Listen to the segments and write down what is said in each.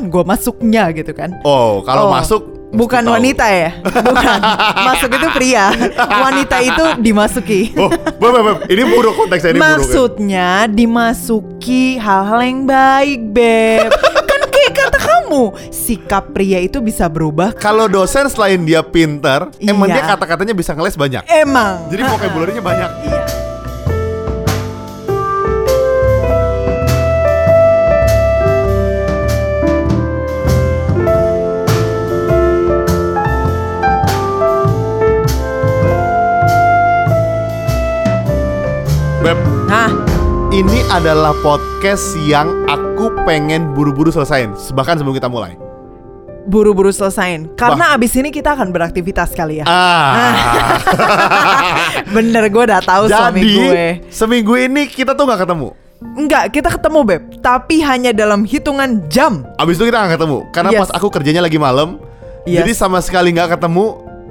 kapan gue masuknya gitu kan? Oh, kalau Oh. masuk Bukan tahu. wanita ya, bukan. Masuk itu pria, wanita itu dimasuki. Oh, beb, beb, ini buruk konteksnya ini buruk. ya. Maksudnya dimasuki hal-hal yang baik, beb. kan kayak kata kamu, sikap pria itu bisa berubah. Kalau dosen selain dia pinter, emang Iya. dia kata-katanya bisa ngeles banyak. Emang. Jadi vocabulary-nya banyak. Iya. Nah, ini adalah podcast yang aku pengen buru-buru selesain, bahkan sebelum kita mulai. buru-buru selesain. Karena abis ini kita akan beraktivitas kali ya. Ah, Bener, gue udah tahu suami jadi gue. seminggu ini kita tuh nggak ketemu. Enggak, kita ketemu beb, tapi hanya dalam hitungan jam. Abis itu kita nggak ketemu karena Yes. pas aku kerjanya lagi malam, Yes. jadi sama sekali nggak ketemu,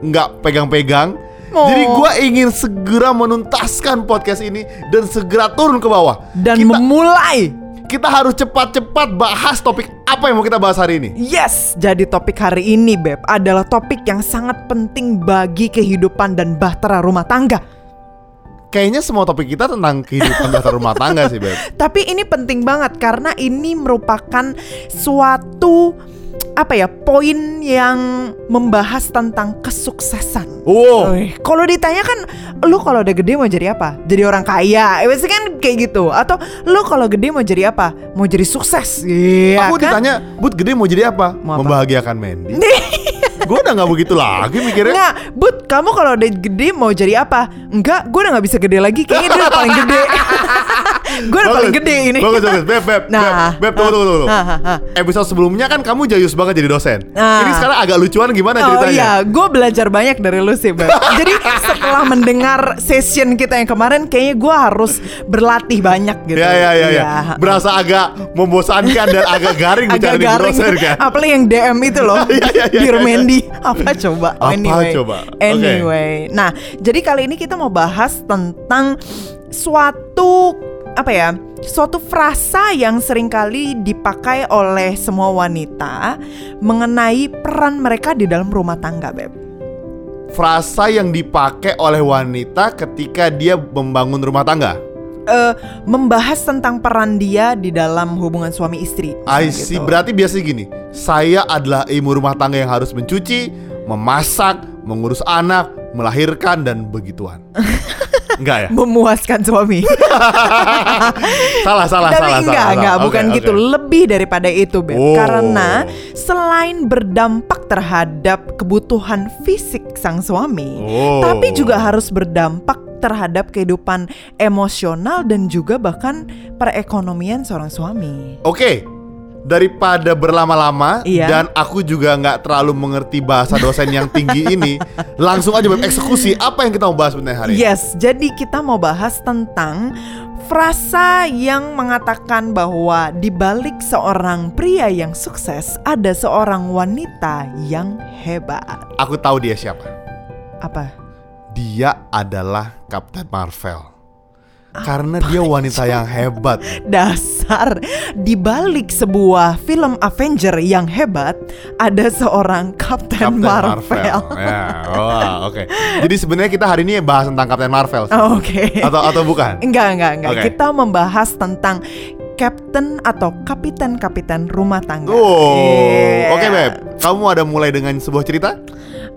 nggak pegang-pegang. Oh. Jadi gua ingin segera menuntaskan podcast ini dan segera turun ke bawah. Dan kita, memulai. kita harus cepat-cepat bahas topik apa yang mau kita bahas hari ini. Yes, jadi topik hari ini beb adalah topik yang sangat penting bagi kehidupan dan bahtera rumah tangga. Kayaknya semua topik kita tentang kehidupan dasar rumah tangga sih, Beb. Tapi ini penting banget karena ini merupakan suatu apa ya poin yang membahas tentang kesuksesan. Wih, Kalau ditanya kan, lu kalau udah gede mau jadi apa? Jadi orang kaya, eh, biasanya kan kayak gitu. Atau lu kalau gede mau jadi apa? Mau jadi sukses, iya Aku kan? ditanya, Bud gede mau jadi apa? Mau apa? Membahagiakan Mandy. gue udah nggak begitu lagi mikirnya. Enggak, Bud, kamu kalau udah gede mau jadi apa? Enggak, gue udah gak bisa gede lagi. Kayaknya dia udah paling gede. gue udah paling gede ini. Bagus, bagus. Beb, Beb, Nah, Beb, Beb, tunggu, tunggu, tunggu. Episode sebelumnya kan kamu jayus banget jadi dosen. Nah. Ini sekarang agak lucuan gimana Oh ceritanya? iya, gue belajar banyak dari lu sih, Beb. Jadi setelah mendengar session kita yang kemarin, kayaknya gue harus berlatih banyak gitu. Ya, ya, ya, ya. Iya. Berasa agak membosankan dan agak garing bicara Agak di garing. dosen kan. Apalagi yang DM itu loh. Iya, iya, iya, Dear iya, iya. Mandy. Apa coba? Apa anyway. coba? Anyway. Nah, jadi kali ini kita mau bahas tentang suatu apa ya? Suatu frasa yang sering kali dipakai oleh semua wanita mengenai peran mereka di dalam rumah tangga, Beb. Frasa yang dipakai oleh wanita ketika dia membangun rumah tangga. Eh, membahas tentang peran dia di dalam hubungan suami istri. I see. gitu. Berarti biasa gini. Saya adalah ibu rumah tangga yang harus mencuci, memasak, mengurus anak, melahirkan dan begituan. Enggak ya? memuaskan suami. Salah, salah, Tapi salah, enggak, salah, enggak, salah. bukan Oke, gitu. Lebih daripada itu, Beb. Oh. Karena selain berdampak terhadap kebutuhan fisik sang suami, Oh. tapi juga harus berdampak terhadap kehidupan emosional dan juga bahkan perekonomian seorang suami. Oke, daripada berlama-lama Iya. dan aku juga nggak terlalu mengerti bahasa dosen yang tinggi ini, langsung aja Beb, eksekusi apa yang kita mau bahas sebenarnya hari ini? Yes, jadi kita mau bahas tentang frasa yang mengatakan bahwa di balik seorang pria yang sukses ada seorang wanita yang hebat. Aku tahu dia siapa. Apa? Dia adalah Captain Marvel. Karena dia wanita yang hebat. Dasar di balik sebuah film Avenger yang hebat ada seorang Captain, Captain Marvel. Ya, wah, oke. Jadi sebenarnya kita hari ini bahas tentang Captain Marvel. Oh, Oke. Atau atau bukan? Enggak, enggak, enggak. Oke. Kita membahas tentang Captain atau kapiten-kapiten rumah tangga. Oh, Iya. oke Beb. Kamu ada mulai dengan sebuah cerita?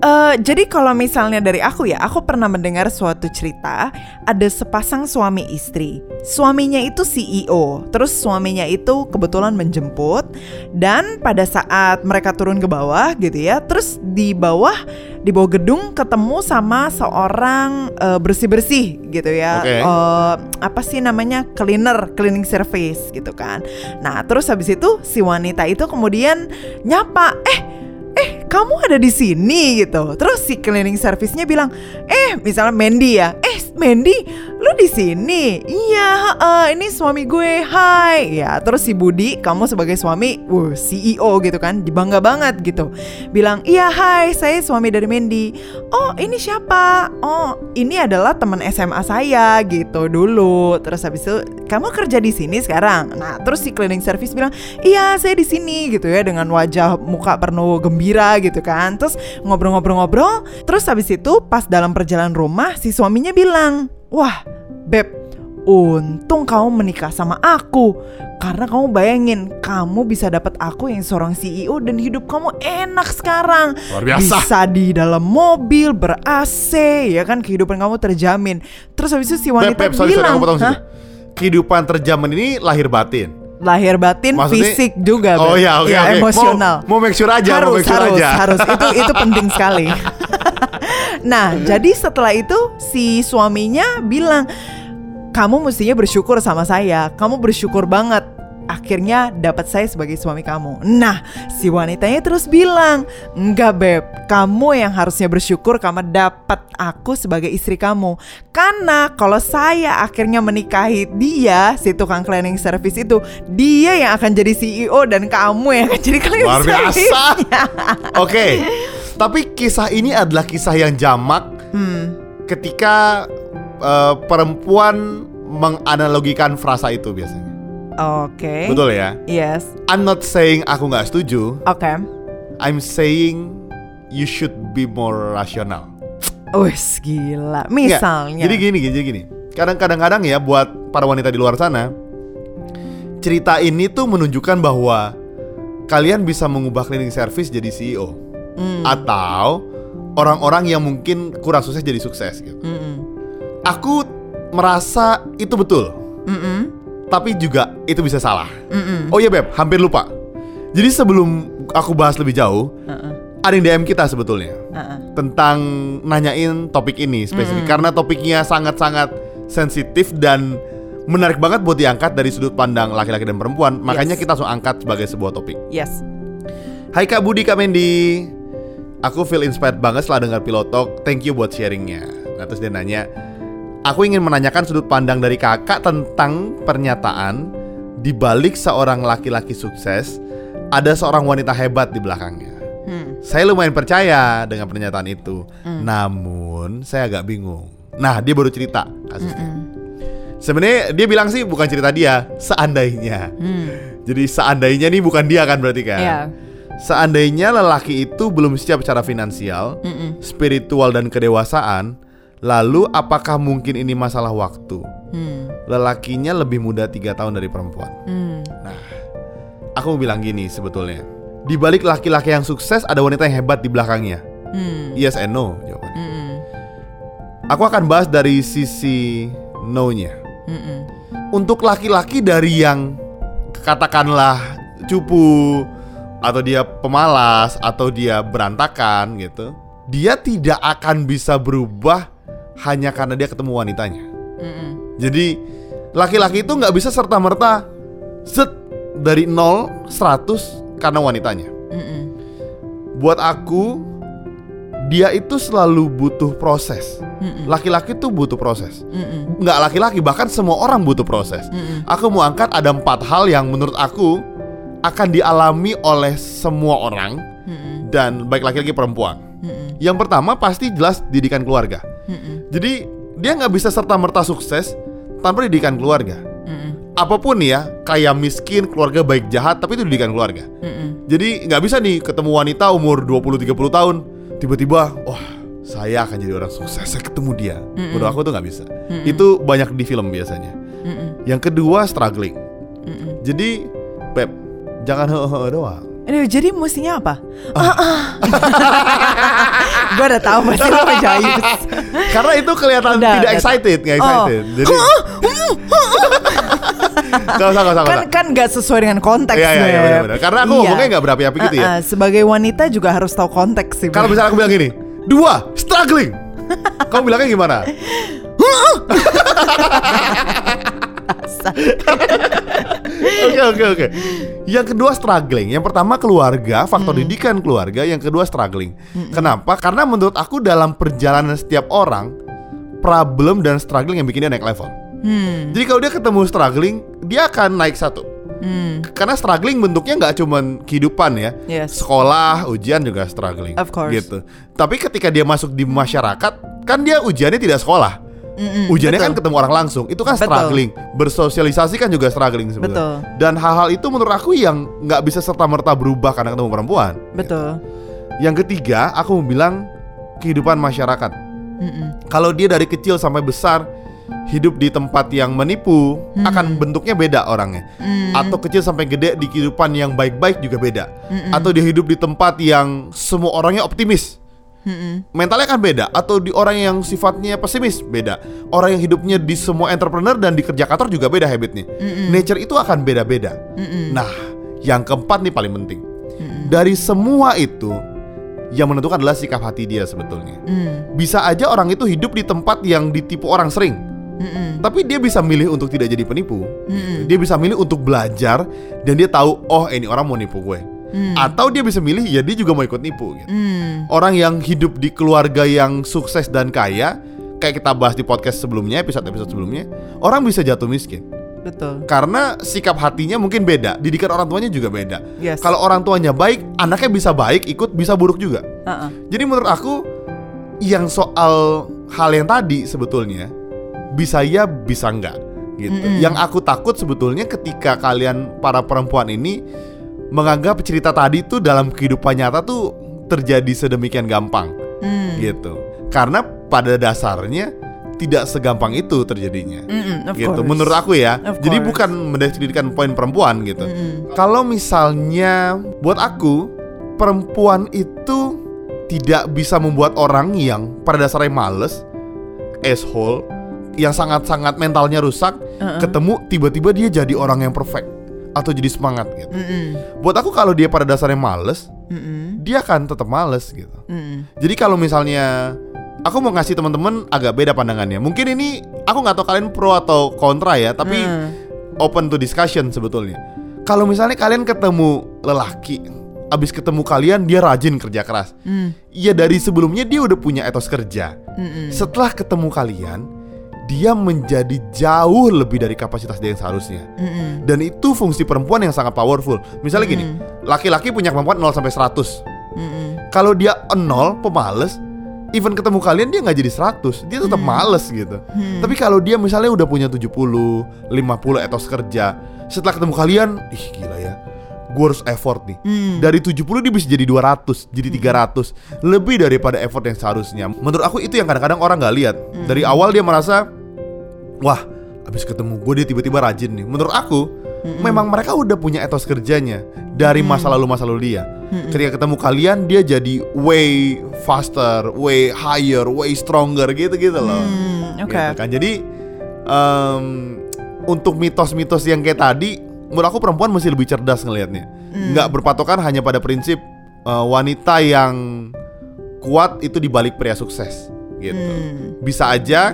Eh, jadi kalau misalnya dari aku ya, aku pernah mendengar suatu cerita ada sepasang suami istri. Suaminya itu CEO, terus suaminya itu kebetulan menjemput dan pada saat mereka turun ke bawah gitu ya, terus di bawah di bawah gedung ketemu sama seorang eh, bersih-bersih gitu ya. Oke. Eh, apa sih namanya? cleaner, cleaning service gitu kan. Nah, terus habis itu si wanita itu kemudian nyapa, "Eh, eh kamu ada di sini gitu. Terus si cleaning service-nya bilang eh misalnya Mandy ya. Eh Mandy lu di sini? Iya, eh, ini suami gue. Hai. Ya, terus si Budi, kamu sebagai suami, wuh, CEO gitu kan, dibangga banget gitu. Bilang, "Iya, hai, saya suami dari Mandy." "Oh, ini siapa?" "Oh, ini adalah teman SMA saya gitu dulu." Terus habis itu, "Kamu kerja di sini sekarang?" Nah, terus si cleaning service bilang, "Iya, saya di sini." gitu ya dengan wajah muka penuh gembira gitu kan. Terus ngobrol-ngobrol-ngobrol, terus habis itu pas dalam perjalanan rumah si suaminya bilang, "Wah, Beb, untung kamu menikah sama aku Karena kamu bayangin, kamu bisa dapat aku yang seorang CEO dan hidup kamu enak sekarang Luar biasa. Bisa di dalam mobil, ber-AC, ya kan kehidupan kamu terjamin Terus habis itu si Beb, wanita Beb, sorry, sorry, bilang "Hah? situ. Kehidupan terjamin ini lahir batin. Lahir batin, Maksudnya- fisik juga Oh Beb. ya, oke, Ya, oke. Emosional Mau, mau make sure aja, mau harus make sure harus aja. harus itu itu penting sekali. nah jadi setelah itu si suaminya bilang kamu mestinya bersyukur sama saya, kamu bersyukur banget. Akhirnya dapat saya sebagai suami kamu. Nah, si wanitanya terus bilang, enggak beb, kamu yang harusnya bersyukur kamu dapat aku sebagai istri kamu. Karena kalau saya akhirnya menikahi dia, si tukang cleaning service itu, dia yang akan jadi CEO dan kamu yang akan jadi cleaning Luar biasa. service. Oke. Tapi kisah ini adalah kisah yang jamak Hmm. ketika eh, perempuan menganalogikan frasa itu biasanya. Oke. Betul ya? Yes. I'm not saying aku nggak setuju. Oke. I'm saying you should be more rational. Wes gila. Nggak, Misalnya. Jadi gini, gini, gini. Kadang-kadang ya buat para wanita di luar sana, cerita ini tuh menunjukkan bahwa kalian bisa mengubah cleaning service jadi CEO Hmm. atau orang-orang yang mungkin kurang sukses jadi sukses gitu. Mm-mm. Aku merasa itu betul, Mm-mm. tapi juga itu bisa salah. Mm-mm. Oh iya beb, hampir lupa. Jadi sebelum aku bahas lebih jauh, Uh-uh. ada yang DM kita sebetulnya Uh-uh. tentang nanyain topik ini spesifik karena topiknya sangat-sangat sensitif dan menarik banget buat diangkat dari sudut pandang laki-laki dan perempuan. Makanya Yes. kita langsung angkat sebagai sebuah topik. Yes. Hai Kak Budi, Kak Mendy. Aku feel inspired banget setelah dengar Pilot Talk. Thank you buat sharingnya. Nah, terus dia nanya, aku ingin menanyakan sudut pandang dari kakak tentang pernyataan di balik seorang laki-laki sukses ada seorang wanita hebat di belakangnya. Hmm. Saya lumayan percaya dengan pernyataan itu. Namun saya agak bingung. Nah, dia baru cerita kasusnya. Mm. Sebenarnya dia bilang sih bukan cerita dia, seandainya. Hmm. Jadi seandainya nih bukan dia kan berarti kan? Iya. Seandainya lelaki itu belum siap secara finansial, Mm-mm. spiritual dan kedewasaan, lalu apakah mungkin ini masalah waktu? Hmm. Lelakinya lebih muda tiga tahun dari perempuan. Hmm. Aku mau bilang gini sebetulnya. Di balik laki-laki yang sukses ada wanita yang hebat di belakangnya. Hmm. Yes and no jawabannya. Mm-mm. Aku akan bahas dari sisi no-nya. Mm-mm. Untuk laki-laki dari yang katakanlah cupu atau dia pemalas atau dia berantakan gitu, dia tidak akan bisa berubah hanya karena dia ketemu wanitanya. Mm-mm. Jadi laki-laki itu nggak bisa serta merta set dari 0 100 karena wanitanya. Mm-mm. Buat aku dia itu selalu butuh proses. Mm-mm. Laki-laki tuh butuh proses. Mm-mm. Nggak laki-laki bahkan semua orang butuh proses. Mm-mm. Aku mau angkat ada empat hal yang menurut aku akan dialami oleh semua orang Mm-mm. dan baik laki-laki perempuan. Mm-mm. Yang pertama pasti jelas didikan keluarga. Mm-mm. Jadi dia nggak bisa serta merta sukses tanpa didikan keluarga. Mm-mm. Apa pun ya, kaya miskin, keluarga baik jahat, tapi itu didikan keluarga. Mm-mm. Jadi nggak bisa nih ketemu wanita umur 20-30 tahun tiba-tiba, wah saya akan jadi orang sukses. Saya ketemu dia. Menurut aku tuh nggak bisa. Itu banyak di film biasanya. Mm-mm. Yang kedua struggling. Mm-mm. Jadi Pep, jangan heeh doang. Aduh, jadi mestinya apa? Ah. Gue udah tahu pasti lo jayus. Karena itu kelihatan Udah, tidak excited, nggak Oh. excited. Jadi Gak usah, gak usah, gak kan usah. kan nggak sesuai dengan konteks Iya, iya, iya. Karena aku ngomongnya nggak berapi-api gitu ya. Uh-uh, sebagai wanita juga harus tahu konteks sih. Kalau misalnya aku bilang gini, dua, struggling. Kamu bilangnya gimana? Oke oke oke. Yang kedua struggling. Yang pertama keluarga, faktor didikan keluarga. Yang kedua struggling. Kenapa? Karena menurut aku dalam perjalanan setiap orang problem dan struggling yang bikin dia naik level. Hmm. Jadi kalau dia ketemu struggling, dia akan naik satu. Hmm. Karena struggling bentuknya nggak cuman kehidupan ya. Yes. Sekolah, ujian juga struggling. Of course. Gitu. Tapi ketika dia masuk di masyarakat, kan dia ujiannya tidak sekolah. Mm-mm, Ujiannya betul. kan ketemu orang langsung. Itu kan Betul. struggling. Bersosialisasi kan juga struggling sebenarnya. Betul. Dan hal-hal itu menurut aku yang nggak bisa serta merta berubah karena ketemu perempuan. Betul. Yang ketiga, aku mau bilang kehidupan masyarakat. Mm-mm. Kalau dia dari kecil sampai besar hidup di tempat yang menipu, Hmm. akan bentuknya beda orangnya. Mm. Atau kecil sampai gede di kehidupan yang baik-baik juga beda. Mm-mm. Atau dia hidup di tempat yang semua orangnya optimis, Mm-mm. mentalnya kan beda. Atau di orang yang sifatnya pesimis, beda. Orang yang hidupnya di semua entrepreneur dan di kerja kantor juga beda habitnya. Mm-mm. Nature itu akan beda-beda. Mm-mm. Nah, yang keempat nih paling penting. Mm-mm. Dari semua itu, yang menentukan adalah sikap hati dia sebetulnya. Mm. Bisa aja orang itu hidup di tempat yang ditipu orang sering. Mm-mm. Tapi dia bisa milih untuk tidak jadi penipu. Mm-mm. Dia bisa milih untuk belajar dan dia tahu oh ini orang mau nipu gue. Mm. Atau dia bisa milih ya dia juga mau ikut nipu gitu. Mm. Orang yang hidup di keluarga yang sukses dan kaya kayak kita bahas di podcast sebelumnya, episode-episode sebelumnya, orang bisa jatuh miskin. Betul. Karena sikap hatinya mungkin beda, didikan orang tuanya juga beda. Yes. Kalau orang tuanya baik, anaknya bisa baik, ikut bisa buruk juga. Uh-uh. Jadi menurut aku yang soal hal yang tadi sebetulnya bisa ya bisa enggak gitu. Mm-mm. Yang aku takut sebetulnya ketika kalian para perempuan ini menganggap cerita tadi tuh dalam kehidupan nyata tuh terjadi sedemikian gampang Mm. gitu. Karena pada dasarnya tidak segampang itu terjadinya. Mm-mm, of gitu course. menurut aku ya. Of Jadi course. bukan mendeskripsikan poin perempuan gitu. Mm-mm. Kalau misalnya buat aku perempuan itu tidak bisa membuat orang yang pada dasarnya males, asshole, yang sangat-sangat mentalnya rusak, Uh-uh. ketemu tiba-tiba dia jadi orang yang perfect atau jadi semangat gitu. Mm-mm. Buat aku kalau dia pada dasarnya males, Mm-mm. dia akan tetap males gitu. Mm-mm. Jadi kalau misalnya aku mau ngasih teman-teman agak beda pandangannya. Mungkin ini aku nggak tahu kalian pro atau kontra ya, tapi Mm. open to discussion sebetulnya. Kalau misalnya kalian ketemu lelaki, abis ketemu kalian dia rajin kerja keras. Mm. Ya dari sebelumnya dia udah punya etos kerja. Mm-mm. Setelah ketemu kalian, dia menjadi jauh lebih dari kapasitas dia yang seharusnya. Mm-mm. Dan itu fungsi perempuan yang sangat powerful. Misalnya gini, Mm. laki-laki punya kemampuan 0 sampai 100. Mm-mm. Kalau dia 0 pemales, even ketemu kalian dia nggak jadi 100, dia tetap males gitu. Hmm. Tapi kalau dia misalnya udah punya 70, 50 etos kerja, setelah ketemu kalian, ih gila ya. Gue harus effort nih. Hmm. Dari 70 dia bisa jadi 200, jadi 300. Lebih daripada effort yang seharusnya. Menurut aku itu yang kadang-kadang orang nggak lihat. Hmm. Dari awal dia merasa, wah, habis ketemu gue dia tiba-tiba rajin nih. Menurut aku, memang mereka udah punya etos kerjanya dari masa lalu masa lalu dia. Ketika ketemu kalian dia jadi way faster, way higher, way stronger gitu-gitu loh. Hmm, Oke. Gitu kan. Jadi em, untuk mitos-mitos yang kayak tadi, menurut aku perempuan mesti lebih cerdas ngelihatnya. Hmm. Nggak berpatokan hanya pada prinsip eh, wanita yang kuat itu dibalik pria sukses gitu. Hmm. Bisa aja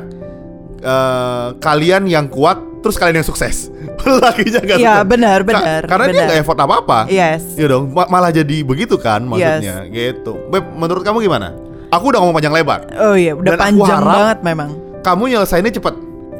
eh, kalian yang kuat terus kalian yang sukses. Lakinya nggak Iya, sukses. benar, Ka- benar, karena dia benar. nggak effort apa-apa. Yes. Iya dong, ma- malah jadi begitu kan maksudnya, gitu. Beb, menurut kamu gimana? Aku udah ngomong panjang lebar. Oh iya, udah Dan panjang banget memang. Kamu nyelesainnya cepet,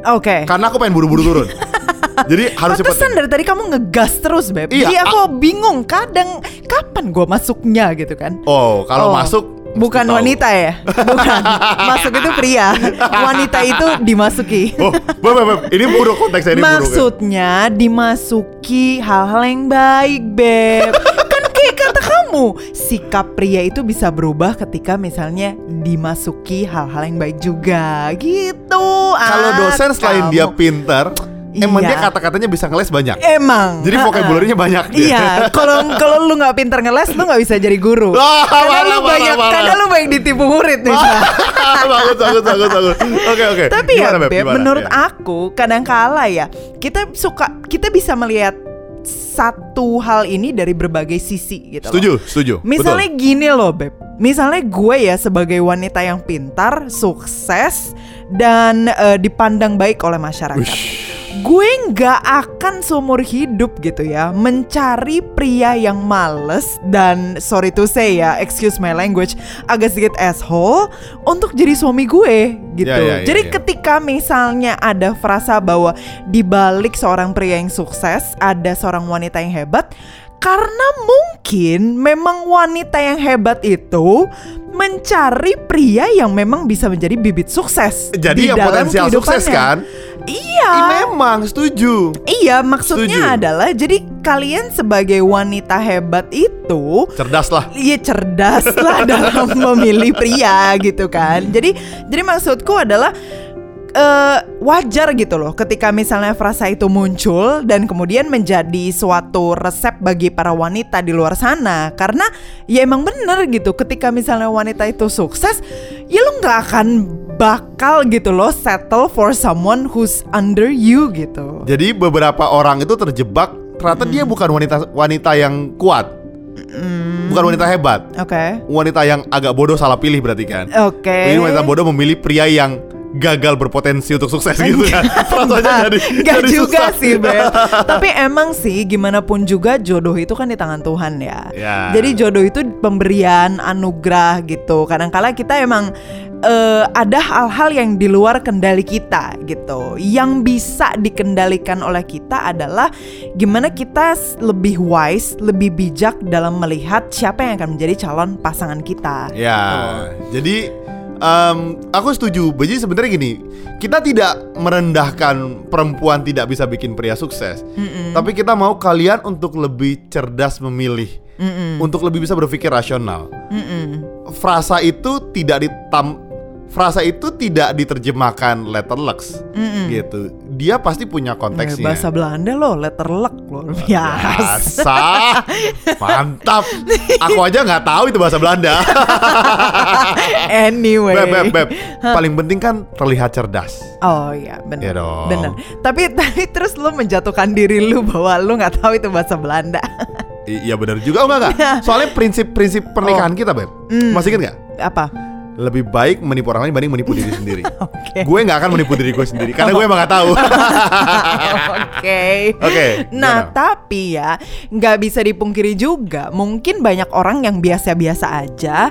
Oke. karena aku pengen buru-buru turun. jadi harus cepet. Pantesan dari tadi kamu ngegas terus, Beb. Iya, Jadi aku bingung kadang kapan gua masuknya gitu kan. Oh, kalau Oh, masuk Bukan tahu. wanita ya? Bukan. Masuk itu pria. Wanita itu dimasuki. Oh, beb, beb. ini buruk konteksnya ini buruk. ya. Maksudnya dimasuki hal-hal yang baik, Beb. kan kayak kata kamu, sikap pria itu bisa berubah ketika misalnya dimasuki hal-hal yang baik juga. Gitu. Kalau Ah, dosen selain dia kamu. Emang Iya. dia kata-katanya bisa ngeles banyak. Emang. Jadi Ha-ha. vocabulary-nya banyak dia. Iya, kalau kalau lu nggak pinter ngeles, lu nggak bisa jadi guru. Wah, karena parah, lu parah, banyak, parah. karena lu banyak ditipu murid nih. Sa. bagus, bagus, bagus, bagus. Oke, oke. Tapi ya, Gimana, Beb? Beb, Gimana? menurut Ya. aku kadang kala ya kita suka kita bisa melihat satu hal ini dari berbagai sisi gitu. loh. Setuju, setuju. Misalnya Betul. gini loh Beb Misalnya gue ya sebagai wanita yang pintar, sukses Dan eh, dipandang baik oleh masyarakat Wish. Gue nggak akan seumur hidup gitu ya mencari pria yang males dan sorry to say ya, excuse my language, agak sedikit asshole untuk jadi suami gue gitu. Ya, ya, ya, jadi ya. ketika misalnya ada frasa bahwa di balik seorang pria yang sukses ada seorang wanita yang hebat, karena mungkin memang wanita yang hebat itu mencari pria yang memang bisa menjadi bibit sukses. Jadi di yang dalam potensial sukses kan? Iya. Ih, memang setuju. Iya, maksudnya Setuju. adalah jadi kalian sebagai wanita hebat itu Cerdas lah. Iya cerdas lah dalam memilih pria gitu kan. Jadi jadi maksudku adalah eh, wajar gitu loh ketika misalnya frasa itu muncul dan kemudian menjadi suatu resep bagi para wanita di luar sana karena ya emang bener gitu ketika misalnya wanita itu sukses ya lo nggak akan bakal gitu loh settle for someone who's under you gitu. Jadi beberapa orang itu terjebak ternyata dia bukan wanita wanita yang kuat. Bukan wanita hebat. Oke. Wanita yang agak bodoh salah pilih berarti kan. Oke. Jadi wanita bodoh memilih pria yang gagal berpotensi untuk sukses gitu kan. Rasanya jadi Gak jadi juga susah. sih Beb. Tapi emang sih gimana pun juga jodoh itu kan di tangan Tuhan ya. Ya. Jadi jodoh itu pemberian anugerah gitu. Kadangkala kita emang eh, ada hal-hal yang di luar kendali kita gitu. Yang bisa dikendalikan oleh kita adalah Gimana kita lebih wise, lebih bijak dalam melihat siapa yang akan menjadi calon pasangan kita. Ya, jadi em, aku setuju. Jadi sebenarnya gini, kita tidak merendahkan perempuan tidak bisa bikin pria sukses, tapi kita mau kalian untuk lebih cerdas memilih, untuk lebih bisa berpikir rasional. Frasa itu tidak ditam, frasa itu tidak diterjemahkan letterlux, gitu. Dia pasti punya Eh, konteksnya. Bahasa Belanda loh, letter luck loh Biasa Biasa, mantap. Aku aja nggak tahu itu bahasa Belanda. Anyway Beb, beb, beb. Paling penting kan terlihat cerdas. Oh iya benar. Dong. Benar. Tapi tapi terus lu menjatuhkan diri lu bahwa lu nggak tahu itu bahasa Belanda. I- Iya benar juga, oh enggak enggak. Soalnya prinsip-prinsip pernikahan kita, Beb. Masih ingat nggak? Apa? Lebih baik menipu orang lain dibanding menipu diri sendiri. Oke. Gue nggak akan menipu diri gue sendiri karena gue emang nggak tahu. Oke. Oke, Nah, gimana? tapi ya nggak bisa dipungkiri juga, mungkin banyak orang yang biasa-biasa aja,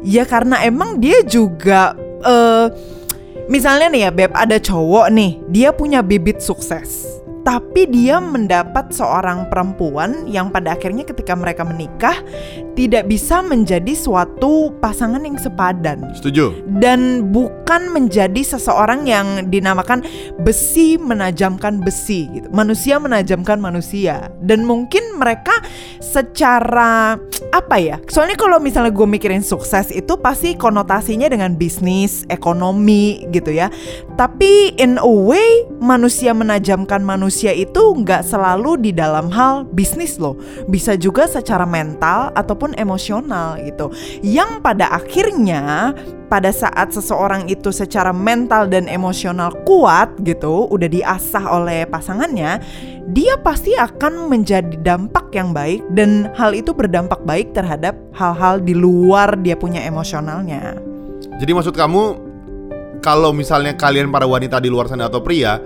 ya karena emang dia juga eh misalnya nih ya Beb, ada cowok nih, dia punya bibit sukses. Tapi dia mendapat seorang perempuan yang pada akhirnya ketika mereka menikah tidak bisa menjadi suatu pasangan yang sepadan Setuju. dan bukan menjadi seseorang yang dinamakan besi menajamkan besi gitu. Manusia menajamkan manusia dan mungkin mereka secara apa ya? Soalnya kalau misalnya gue mikirin sukses itu pasti konotasinya dengan bisnis, ekonomi gitu ya. Tapi in a way manusia menajamkan manusia itu nggak selalu di dalam hal bisnis loh. Bisa juga secara mental ataupun emosional gitu. Yang pada akhirnya pada saat seseorang itu secara mental dan emosional kuat gitu, udah diasah oleh pasangannya, dia pasti akan menjadi dampak yang baik dan hal itu berdampak baik terhadap hal-hal di luar dia punya emosionalnya. Jadi maksud kamu kalau misalnya kalian para wanita di luar sana atau pria,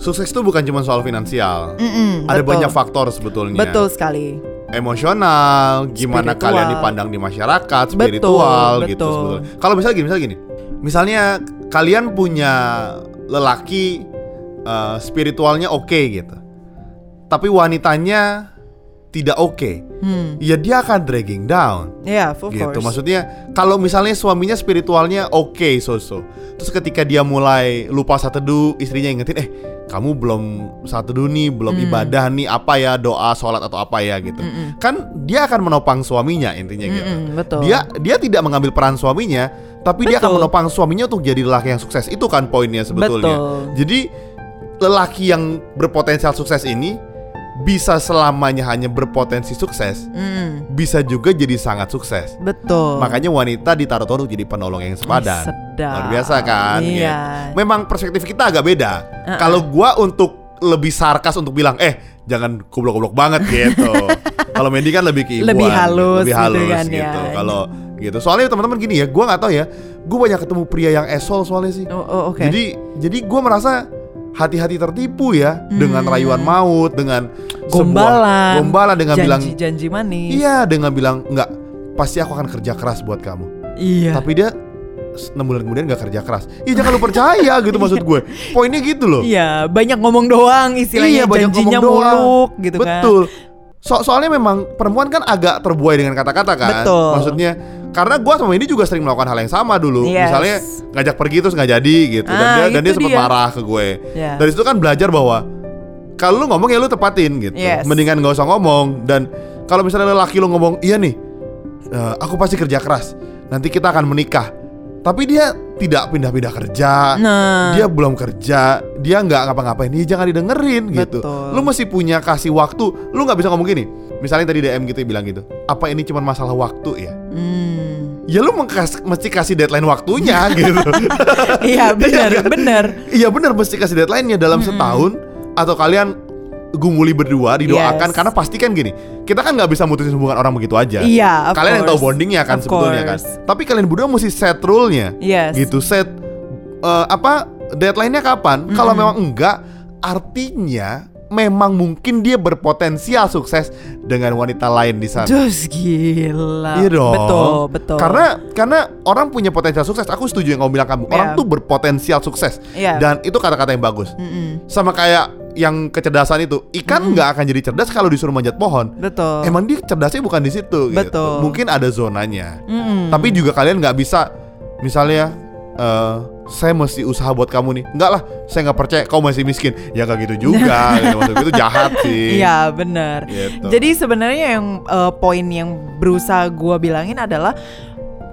sukses itu bukan cuma soal finansial. Mm-mm, Ada betul. banyak faktor sebetulnya. Betul sekali. Emosional, gimana Spiritual. kalian dipandang di masyarakat, spiritual gitu betul. sebetulnya. Kalau misalnya gini, misalnya gini. Misalnya kalian punya lelaki eh, spiritualnya oke gitu. Tapi wanitanya tidak oke. Hmm. Ya dia akan dragging down Ya, of gitu. course. Maksudnya kalau misalnya suaminya spiritualnya oke so-so. Terus ketika dia mulai lupa saat teduh, istrinya ingetin, "Eh, kamu belum saat teduh nih, belum Hmm. ibadah nih, apa ya, doa, sholat atau apa ya gitu." Kan dia akan menopang suaminya intinya gitu. Mm-mm, betul. Dia dia tidak mengambil peran suaminya, tapi dia akan Betul. menopang suaminya untuk jadi lelaki yang sukses. Itu kan poinnya sebetulnya. Betul. Jadi lelaki yang berpotensial sukses ini bisa selamanya hanya berpotensi sukses, Mm, bisa juga jadi sangat sukses. betul. Makanya wanita ditaruh taruh untuk jadi penolong yang sepadan. Sedap. Luar biasa kan? Iya. gitu. Memang perspektif kita agak beda. Kalau gua untuk lebih sarkas untuk bilang, eh jangan goblok-goblok banget gitu. Kalau Mandy kan lebih keibuan, Lebih halus lebih gitu halus kan, gitu. ya. Kalau gitu. Soalnya teman-teman gini ya, gua nggak tahu ya. Gue banyak ketemu pria yang esol soalnya sih. Oh, oh, oke. Jadi jadi gua merasa hati-hati tertipu ya dengan rayuan maut, dengan Hmm. Gombalan, gombalan dengan bilang janji-janji manis. iya, dengan bilang enggak pasti aku akan kerja keras buat kamu. Iya. Tapi dia enam bulan kemudian nggak kerja keras. Iya jangan lu percaya gitu maksud gue. Poinnya gitu loh. Iya, banyak ngomong doang istilahnya Iya, banyak janjinya ngomong doang. muluk gitu kan. Betul. So soalnya memang perempuan kan agak terbuai dengan kata-kata kan. Betul. Maksudnya karena gua sama ini juga sering melakukan hal yang sama dulu. Yes. Misalnya ngajak pergi terus nggak jadi gitu dan Ah, dia dan dia sempat marah ke gue. Ya. Dari situ kan belajar bahwa kalau lu ngomong ya lu tepatin gitu. Yes. Mendingan nggak usah ngomong dan kalau misalnya laki lu ngomong iya nih eh, aku pasti kerja keras. Nanti kita akan menikah. Tapi dia tidak pindah-pindah kerja. Nah. Dia belum kerja, dia nggak ngapa-ngapain, ya jangan didengerin gitu. Betul. Lu mesti punya kasih waktu. Lu nggak bisa ngomong gini. Misalnya tadi DM gitu bilang gitu. Apa ini cuma masalah waktu ya? Hmm. Ya lu mengkas- mesti kasih deadline waktunya gitu. Iya, benar, Iya kan? benar. Iya bener mesti kasih deadline-nya dalam setahun atau kalian gumuli berdua didoakan Yes. karena pasti kan gini kita kan nggak bisa mutusin hubungan orang begitu aja Iya, of kalian yang tahu course. bondingnya kan Of sebetulnya kan course. tapi kalian berdua mesti set rule-nya Yes. gitu set eh, apa deadline-nya kapan kalau memang enggak artinya memang mungkin dia berpotensial sukses dengan wanita lain di sana Terus gila. Iya dong. Betul, betul. Karena karena orang punya potensial sukses. Aku setuju yang kamu bilang kamu. Orang Iya. tuh berpotensial sukses. Iya. Dan itu kata-kata yang bagus. Mm-mm. Sama kayak yang kecerdasan itu. Ikan nggak akan jadi cerdas kalau disuruh manjat pohon. betul. Emang dia cerdasnya bukan di situ. gitu. Betul. Mungkin ada zonanya. Mm-mm. Tapi juga kalian nggak bisa, misalnya. eh, saya mesti usaha buat kamu nih Enggak lah, saya nggak percaya kau masih miskin Ya nggak gitu juga gitu. Maksud gue itu jahat sih Iya benar. Gitu. Jadi sebenarnya yang eh, poin yang berusaha gua bilangin adalah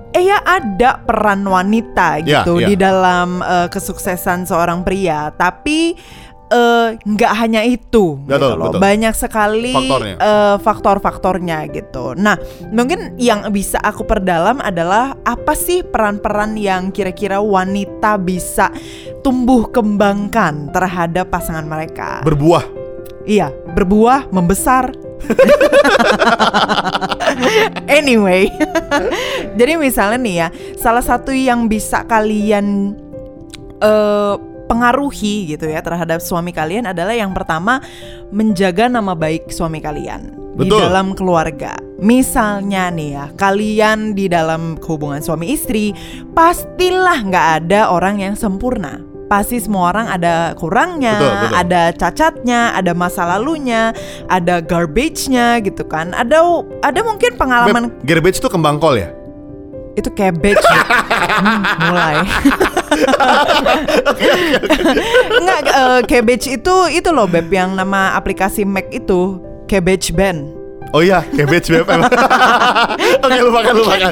Eh ya ada peran wanita Ya, gitu ya. di dalam eh, kesuksesan seorang pria, tapi eh, nggak hanya itu, Betul, gitu loh. betul. banyak sekali Faktornya. eh, faktor-faktornya gitu. Nah mungkin yang bisa aku perdalam adalah apa sih peran-peran yang kira-kira wanita bisa tumbuh kembangkan terhadap pasangan mereka? Berbuah Iya, berbuah, membesar. anyway, jadi misalnya nih ya, salah satu yang bisa kalian eh pengaruhi gitu ya terhadap suami kalian adalah yang pertama menjaga nama baik suami kalian di Betul. dalam keluarga. Misalnya nih ya, kalian di dalam hubungan suami istri pastilah nggak ada orang yang sempurna. Pasti semua orang ada kurangnya, Betul, betul. ada cacatnya, ada masa lalunya, ada garbage-nya gitu kan. Ada ada mungkin pengalaman Beb, garbage tuh kembang kol ya? Itu cabbage Hmm, mulai Enggak eh, cabbage itu itu loh beb yang nama aplikasi Mac itu cabbage band Oh iya, cabbage beb. Oke, lupakan, lupakan.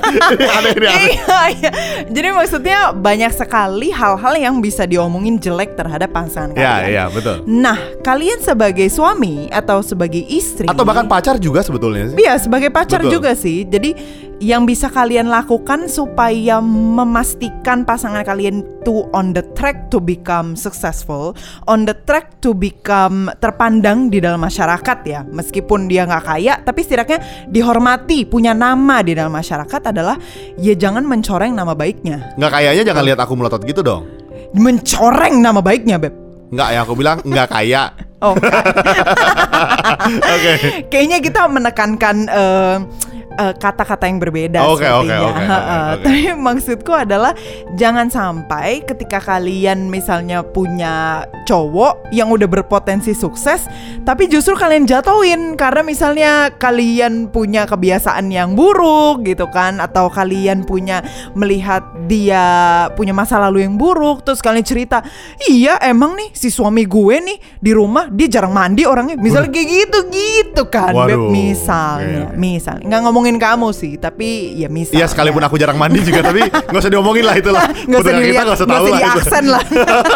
Aneh, ini aneh. Iya, iya. Jadi maksudnya banyak sekali hal-hal yang bisa diomongin jelek terhadap pasangan Iya, kalian. iya, betul. Nah, kalian sebagai suami atau sebagai istri Atau bahkan pacar juga sebetulnya sih. Iya sebagai pacar Betul. juga sih. Jadi yang bisa kalian lakukan supaya memastikan pasangan kalian tuh on the track to become successful, on the track to become terpandang di dalam masyarakat ya. Meskipun dia nggak kaya, tapi setidaknya dihormati, punya nama di dalam masyarakat adalah ya jangan mencoreng nama baiknya. Nggak kayaknya jangan lihat aku melotot gitu dong. Mencoreng nama baiknya, beb. Nggak ya, aku bilang nggak kaya. Oh, Oke. kayaknya kita menekankan eh, eh, kata-kata yang berbeda Oke, oke, sepertinya. oke, oke, Ha-ha. oke. Tapi maksudku adalah jangan sampai ketika kalian misalnya punya cowok yang udah berpotensi sukses, tapi justru kalian jatuhin karena misalnya kalian punya kebiasaan yang buruk gitu kan, atau kalian punya melihat dia punya masa lalu yang buruk, terus kalian cerita, iya emang nih si suami gue nih di rumah dia jarang mandi orangnya, misalnya kayak gitu gitu kan, Beb. Waduh, misalnya, oke. misalnya nggak ngomongin kamu sih, tapi ya misalnya. Iya, sekalipun aku jarang mandi juga, tapi nggak usah diomongin lah itulah. nggak usah dilihat, nggak usah tahu lah itu. diaksen lah.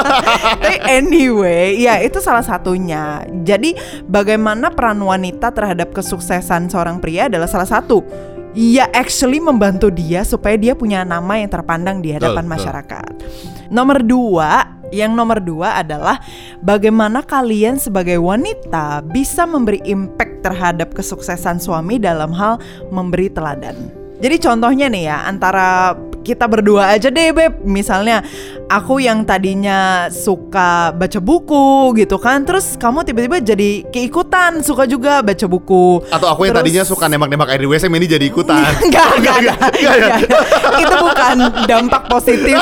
Tapi anyway, ya itu salah satunya. Jadi bagaimana peran wanita terhadap kesuksesan seorang pria adalah salah satu. Ya actually membantu dia supaya dia punya nama yang terpandang di hadapan betul. masyarakat. Nomor dua, yang nomor dua adalah bagaimana kalian sebagai wanita bisa memberi impact terhadap kesuksesan suami dalam hal memberi teladan. Jadi contohnya nih ya antara kita berdua aja deh beb misalnya aku yang tadinya suka baca buku gitu kan terus kamu tiba-tiba jadi keikutan suka juga baca buku Atau aku yang Terus- tadinya suka nembak-nembak air di WC, Mandy jadi ikutan. Enggak, enggak, enggak, enggak, enggak. Itu bukan dampak positif.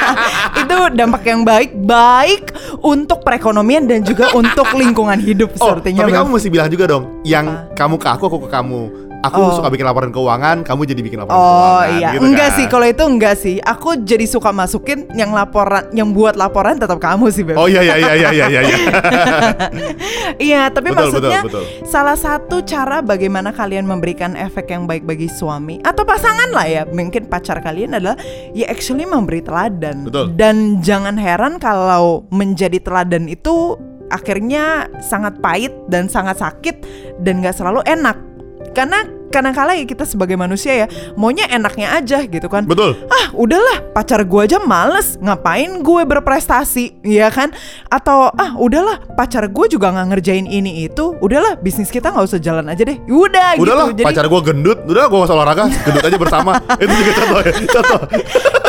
itu dampak yang baik, baik untuk perekonomian dan juga untuk lingkungan hidup Oh, sepertinya. tapi Beb. kamu mesti bilang juga dong, yang Apa? kamu ke aku, aku ke kamu. Aku Oh. suka bikin laporan keuangan, kamu jadi bikin laporan Oh keuangan. iya, gitu enggak kan. sih kalau itu enggak sih. Aku jadi suka masukin yang laporan, yang buat laporan tetap kamu sih, Beb. Oh iya iya iya iya iya iya. iya. Iya, tapi Betul, maksudnya betul, salah satu cara bagaimana kalian memberikan efek yang baik bagi suami atau pasangan lah ya, mungkin pacar kalian adalah ya actually memberi teladan. Betul. Dan jangan heran kalau menjadi teladan itu akhirnya sangat pahit dan sangat sakit dan gak selalu enak. Karena kadang-kala ya kita sebagai manusia ya maunya enaknya aja gitu kan. Betul. ah udahlah pacar gue aja males. Ngapain gue berprestasi ya kan? Atau ah udahlah pacar gue juga nggak ngerjain ini itu. Udahlah bisnis kita nggak usah jalan aja deh. Udah Udahlah, gitu jadi pacar gue gendut, udah gue gak usah olahraga, gendut aja bersama. Itu juga contoh ya, contoh.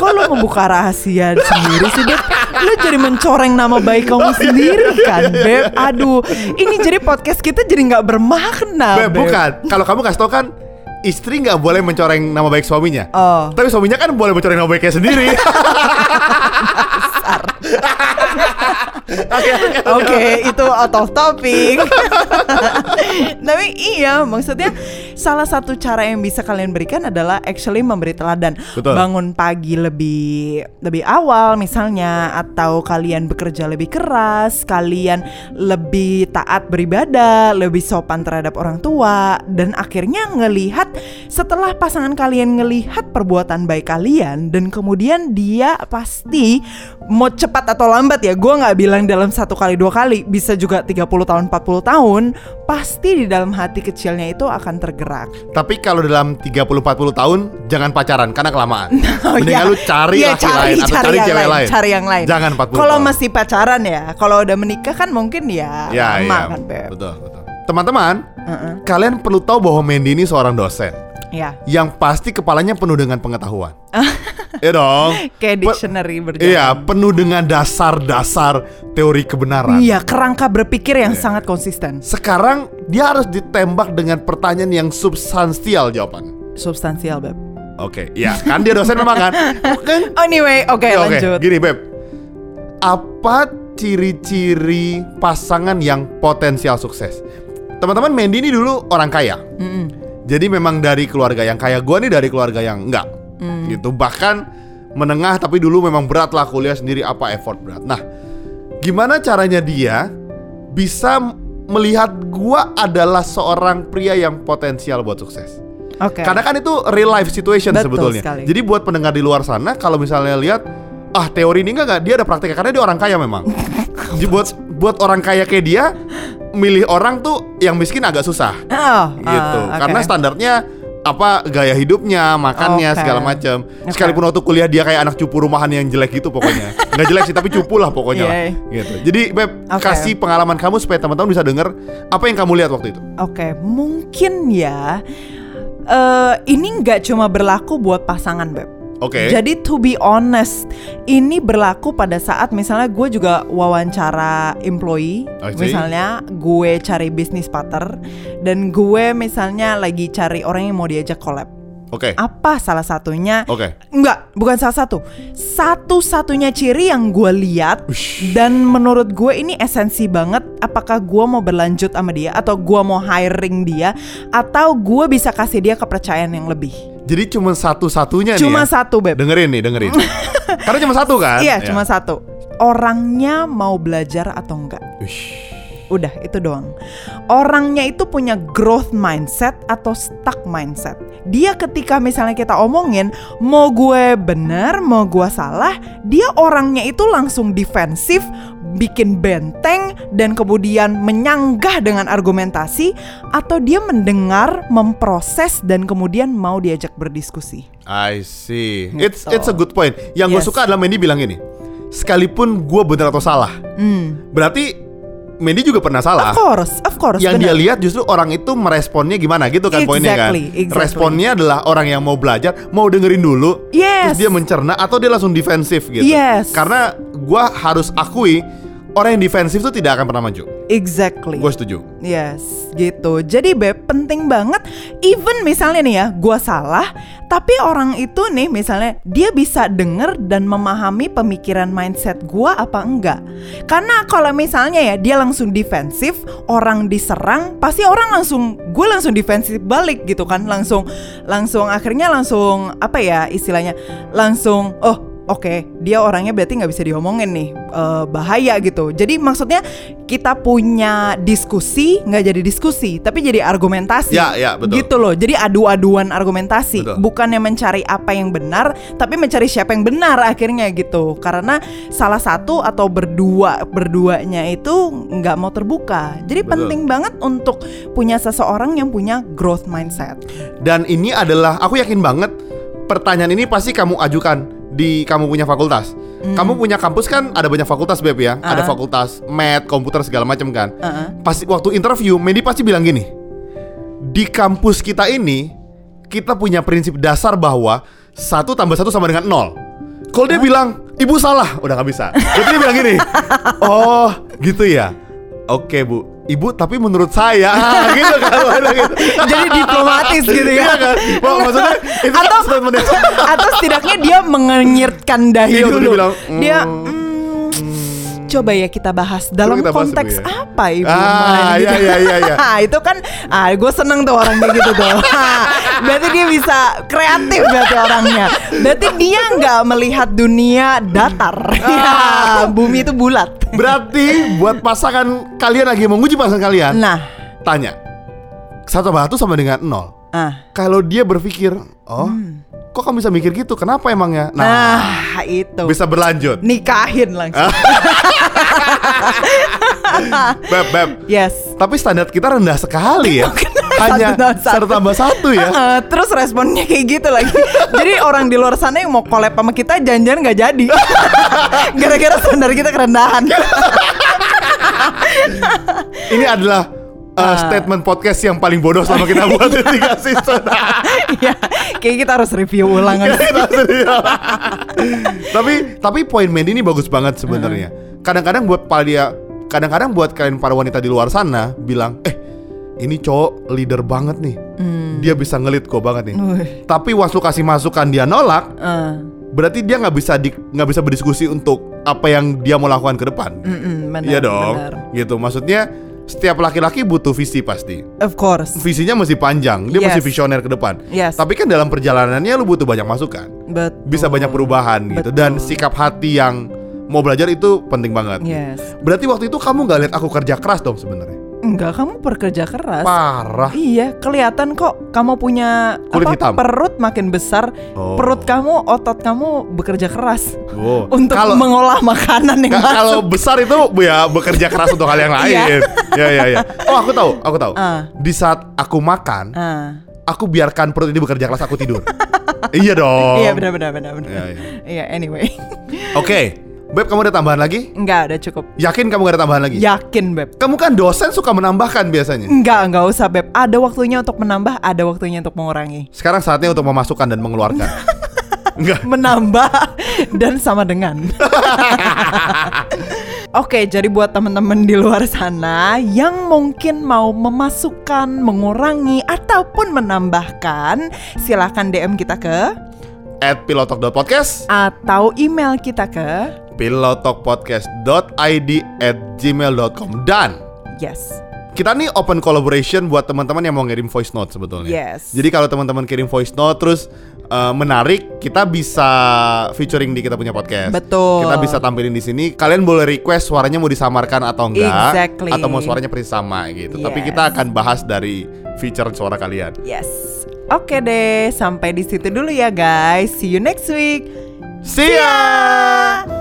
kok lo membuka rahasia sendiri sih beb lo jadi mencoreng nama baik kamu sendiri kan beb aduh ini jadi podcast kita jadi nggak bermakna Beb, bukan. Kalau kamu kasih tau kan, istri nggak boleh mencoreng nama baik suaminya. Oh. Tapi suaminya kan boleh mencoreng nama baiknya sendiri. Oke, oke. Oke, itu out of topic. Tapi iya, maksudnya salah satu cara yang bisa kalian berikan adalah actually memberi teladan. Betul. Bangun pagi lebih lebih awal misalnya atau kalian bekerja lebih keras, kalian lebih taat beribadah, lebih sopan terhadap orang tua dan akhirnya ngelihat setelah pasangan kalian ngelihat perbuatan baik kalian dan kemudian dia pasti mau cepat atau lambat ya gue nggak bilang dalam satu kali dua kali bisa juga 30 tahun 40 tahun pasti di dalam hati kecilnya itu akan tergerak Tapi kalau dalam 30-40 tahun jangan pacaran karena kelamaan. Oh, Mendingan iya. lu cari Iya, laki lain atau cari, yang cewek lain. Cari yang lain. Jangan 40 Kalau masih pacaran ya, kalau udah menikah kan mungkin ya, Ya, lama iya. kan, Beb. Betul, betul. Teman-teman, Heeh. kalian perlu tahu bahwa Mandy ini seorang dosen Ya. yang pasti kepalanya penuh dengan pengetahuan. Iya dong. Kayak Pe- dictionary berjalan. Iya, penuh dengan dasar-dasar teori kebenaran. Iya, kerangka berpikir yang sangat konsisten. Sekarang dia harus ditembak dengan pertanyaan yang substansial jawabannya. Substansial, Beb. Oke, ya kan dia dosen memang kan? Kan? Anyway, oke Ya, Oke, lanjut. gini Beb. Apa ciri-ciri pasangan yang potensial sukses? Teman-teman, Mandy ini dulu orang kaya. Mm-mm. Jadi memang dari keluarga yang kaya Gua nih dari keluarga yang enggak. Mm. Gitu. Bahkan menengah tapi dulu memang berat lah kuliah sendiri apa effort berat. Nah gimana caranya dia bisa melihat gua adalah seorang pria yang potensial buat sukses? Oke. Karena kan itu real life situation Betul sebetulnya. sekali. Jadi buat pendengar di luar sana kalau misalnya lihat Ah teori ini enggak, enggak dia ada prakteknya. Karena dia orang kaya memang. Jadi buat buat orang kaya kayak dia milih orang tuh yang miskin agak susah Oh, gitu ah, oke. karena standarnya apa gaya hidupnya makannya Oke. segala macam Oke. sekalipun waktu kuliah dia kayak anak cupu rumahan yang jelek gitu pokoknya nggak jelek sih tapi cupu lah pokoknya lah. Iya. gitu jadi beb Oke. kasih pengalaman kamu supaya teman-teman bisa denger apa yang kamu lihat waktu itu Oke, mungkin ya eh ini nggak cuma berlaku buat pasangan, Beb. Oke Jadi to be honest, ini berlaku pada saat misalnya gue juga wawancara employee, misalnya gue cari bisnis partner dan gue misalnya lagi cari orang yang mau diajak collab. oke Apa salah satunya? oke Enggak, bukan salah satu. Satu-satunya ciri yang gue lihat Ush. dan menurut gue ini esensi banget. Apakah gue mau berlanjut sama dia atau gue mau hiring dia atau gue bisa kasih dia kepercayaan yang lebih. Jadi cuma satu-satunya nih Cuma ya. satu beb. dengerin nih dengerin karena cuma satu kan Iya, Ya. cuma satu. Orangnya mau belajar atau enggak? Ush. Udah, itu doang. Orangnya itu punya growth mindset atau stuck mindset. Dia ketika misalnya kita omongin, mau gue bener, mau gue salah, dia orangnya itu langsung defensif, bikin benteng, dan kemudian menyanggah dengan argumentasi, atau dia mendengar, memproses, dan kemudian mau diajak berdiskusi. I see Gitu. it's it's a good point yang gue Yes. suka adalah Mandy bilang ini sekalipun gue benar atau salah Hmm, Berarti Mandy juga pernah salah. Of course, of course. yang dia benar. lihat justru orang itu meresponnya gimana gitu kan poinnya kan. Exactly, exactly. Responnya adalah orang yang mau belajar, mau dengerin dulu, Yes. terus dia mencerna atau dia langsung defensif gitu. Yes. Karena gua harus akui orang yang defensif tuh tidak akan pernah maju. Exactly. Gue setuju. Yes, gitu. Jadi beb penting banget. Even misalnya nih ya, gua salah, tapi orang itu nih misalnya dia bisa denger dan memahami pemikiran mindset gua apa enggak. Karena kalau misalnya ya dia langsung defensif, orang diserang, pasti orang langsung gue langsung defensif balik gitu kan, langsung langsung akhirnya langsung apa ya istilahnya, langsung oh Oke, dia orangnya berarti nggak bisa diomongin nih, eh, bahaya gitu. Jadi maksudnya kita punya diskusi nggak jadi diskusi, tapi jadi argumentasi. Ya, ya, betul. Gitu loh. Jadi adu-aduan argumentasi, Betul. bukannya mencari apa yang benar, tapi mencari siapa yang benar akhirnya gitu. Karena salah satu atau berdua berduanya itu nggak mau terbuka. Jadi Betul. penting banget untuk punya seseorang yang punya growth mindset. Dan ini adalah aku yakin banget pertanyaan ini pasti kamu ajukan di kamu punya fakultas. Kamu punya kampus kan ada banyak fakultas beb ya. Ada Ah. fakultas math, komputer segala macam kan. Uh-uh. Pasti waktu interview Mandy pasti bilang gini. Di kampus kita ini kita punya prinsip dasar bahwa satu tambah satu sama dengan nol. Kalau dia bilang ibu salah, udah nggak bisa. Jadi dia bilang gini, oh gitu ya. Oke bu, ibu tapi menurut saya gitu kan. gitu. Jadi diplomatis gitu ya. Iya kan? Wah, maksudnya itu atau atau setidaknya dia mengenyirkan dahi Iya, dulu. dia bilang, dia "Hmm, "Hmm, coba ya kita bahas dalam kita bahas konteks ya." apa ibu? Ah, main iya, iya, iya, iya. itu kan ah gue seneng tuh orang kayak gitu tuh. Berarti dia bisa kreatif berarti orangnya. Berarti dia nggak melihat dunia datar. Ya bumi itu bulat. Berarti buat pasangan kalian lagi menguji pasangan kalian, nah. tanya satu satu sama dengan nol. ah. Kalau dia berpikir, oh, kok kamu bisa mikir gitu? Kenapa emangnya? Nah, nah itu bisa berlanjut. nikahin langsung Beb, beb. yes Tapi standar kita rendah sekali ya. Hanya Satu tambah satu. ya. Heeh, terus responnya kayak gitu lagi. Jadi orang di luar sana yang mau collab sama kita janjian nggak jadi. Gara-gara standar kita kerendahan. Ini adalah uh, statement podcast yang paling bodoh selama kita buat tiga season. Iya, kayak kita harus review ulang. Tapi tapi poin Mandy ini bagus banget sebenarnya. Kadang-kadang buat dia kadang-kadang buat kalian para wanita di luar sana bilang, "Eh, ini cowok leader banget nih. Dia bisa ngelit kok banget nih." Wih, Tapi was lu kasih masukan dia nolak, eh, berarti dia nggak bisa nggak bisa berdiskusi untuk apa yang dia mau lakukan ke depan. mm-mm, benar, Iya dong. benar. Gitu. Maksudnya setiap laki-laki butuh visi pasti. Of course. Visinya mesti panjang, dia mesti Yes. visioner ke depan. Yes. Tapi kan dalam perjalanannya lu butuh banyak masukan Betul. bisa banyak perubahan gitu Betul. dan sikap hati yang mau belajar itu penting banget. Yes. Berarti waktu itu kamu nggak lihat aku kerja keras dong sebenarnya. Enggak, kamu bekerja keras. Parah. Iya, kelihatan kok kamu punya Kulit apa, hitam. perut makin besar. Oh. Perut kamu, otot kamu bekerja keras Oh. untuk kalau mengolah makanan yang masuk. kalau besar itu ya bekerja keras untuk hal yang lain. Iya. ya ya ya. Oh aku tahu, aku tahu. Ah. Di saat aku makan, Ah. aku biarkan perut ini bekerja keras, aku tidur. iya dong. Iya benar benar benar benar. Iya, iya. Iya anyway. Oke, Beb kamu ada tambahan lagi? Enggak ada cukup. Yakin kamu gak ada tambahan lagi? Yakin beb. Kamu kan dosen suka menambahkan biasanya. Enggak enggak usah beb. Ada waktunya untuk menambah, ada waktunya untuk mengurangi. Sekarang saatnya untuk memasukkan dan mengeluarkan. Enggak. Menambah dan sama dengan. Oke, jadi buat teman-teman di luar sana yang mungkin mau memasukkan, mengurangi ataupun menambahkan, silahkan DM kita ke At pilotok.podcast atau email kita ke pilotokpodcast.id at gmail.com Dan yes. kita nih open collaboration buat teman-teman yang mau ngirim voice note sebetulnya Yes. Jadi kalau teman-teman kirim voice note terus eh, menarik Kita bisa featuring di kita punya podcast Betul. Kita bisa tampilin di sini Kalian boleh request suaranya mau disamarkan atau enggak Exactly. Atau mau suaranya persis sama gitu Tapi Yes. kita akan bahas dari feature suara kalian Yes. Oke deh, sampai di situ dulu ya guys. See you next week. See ya!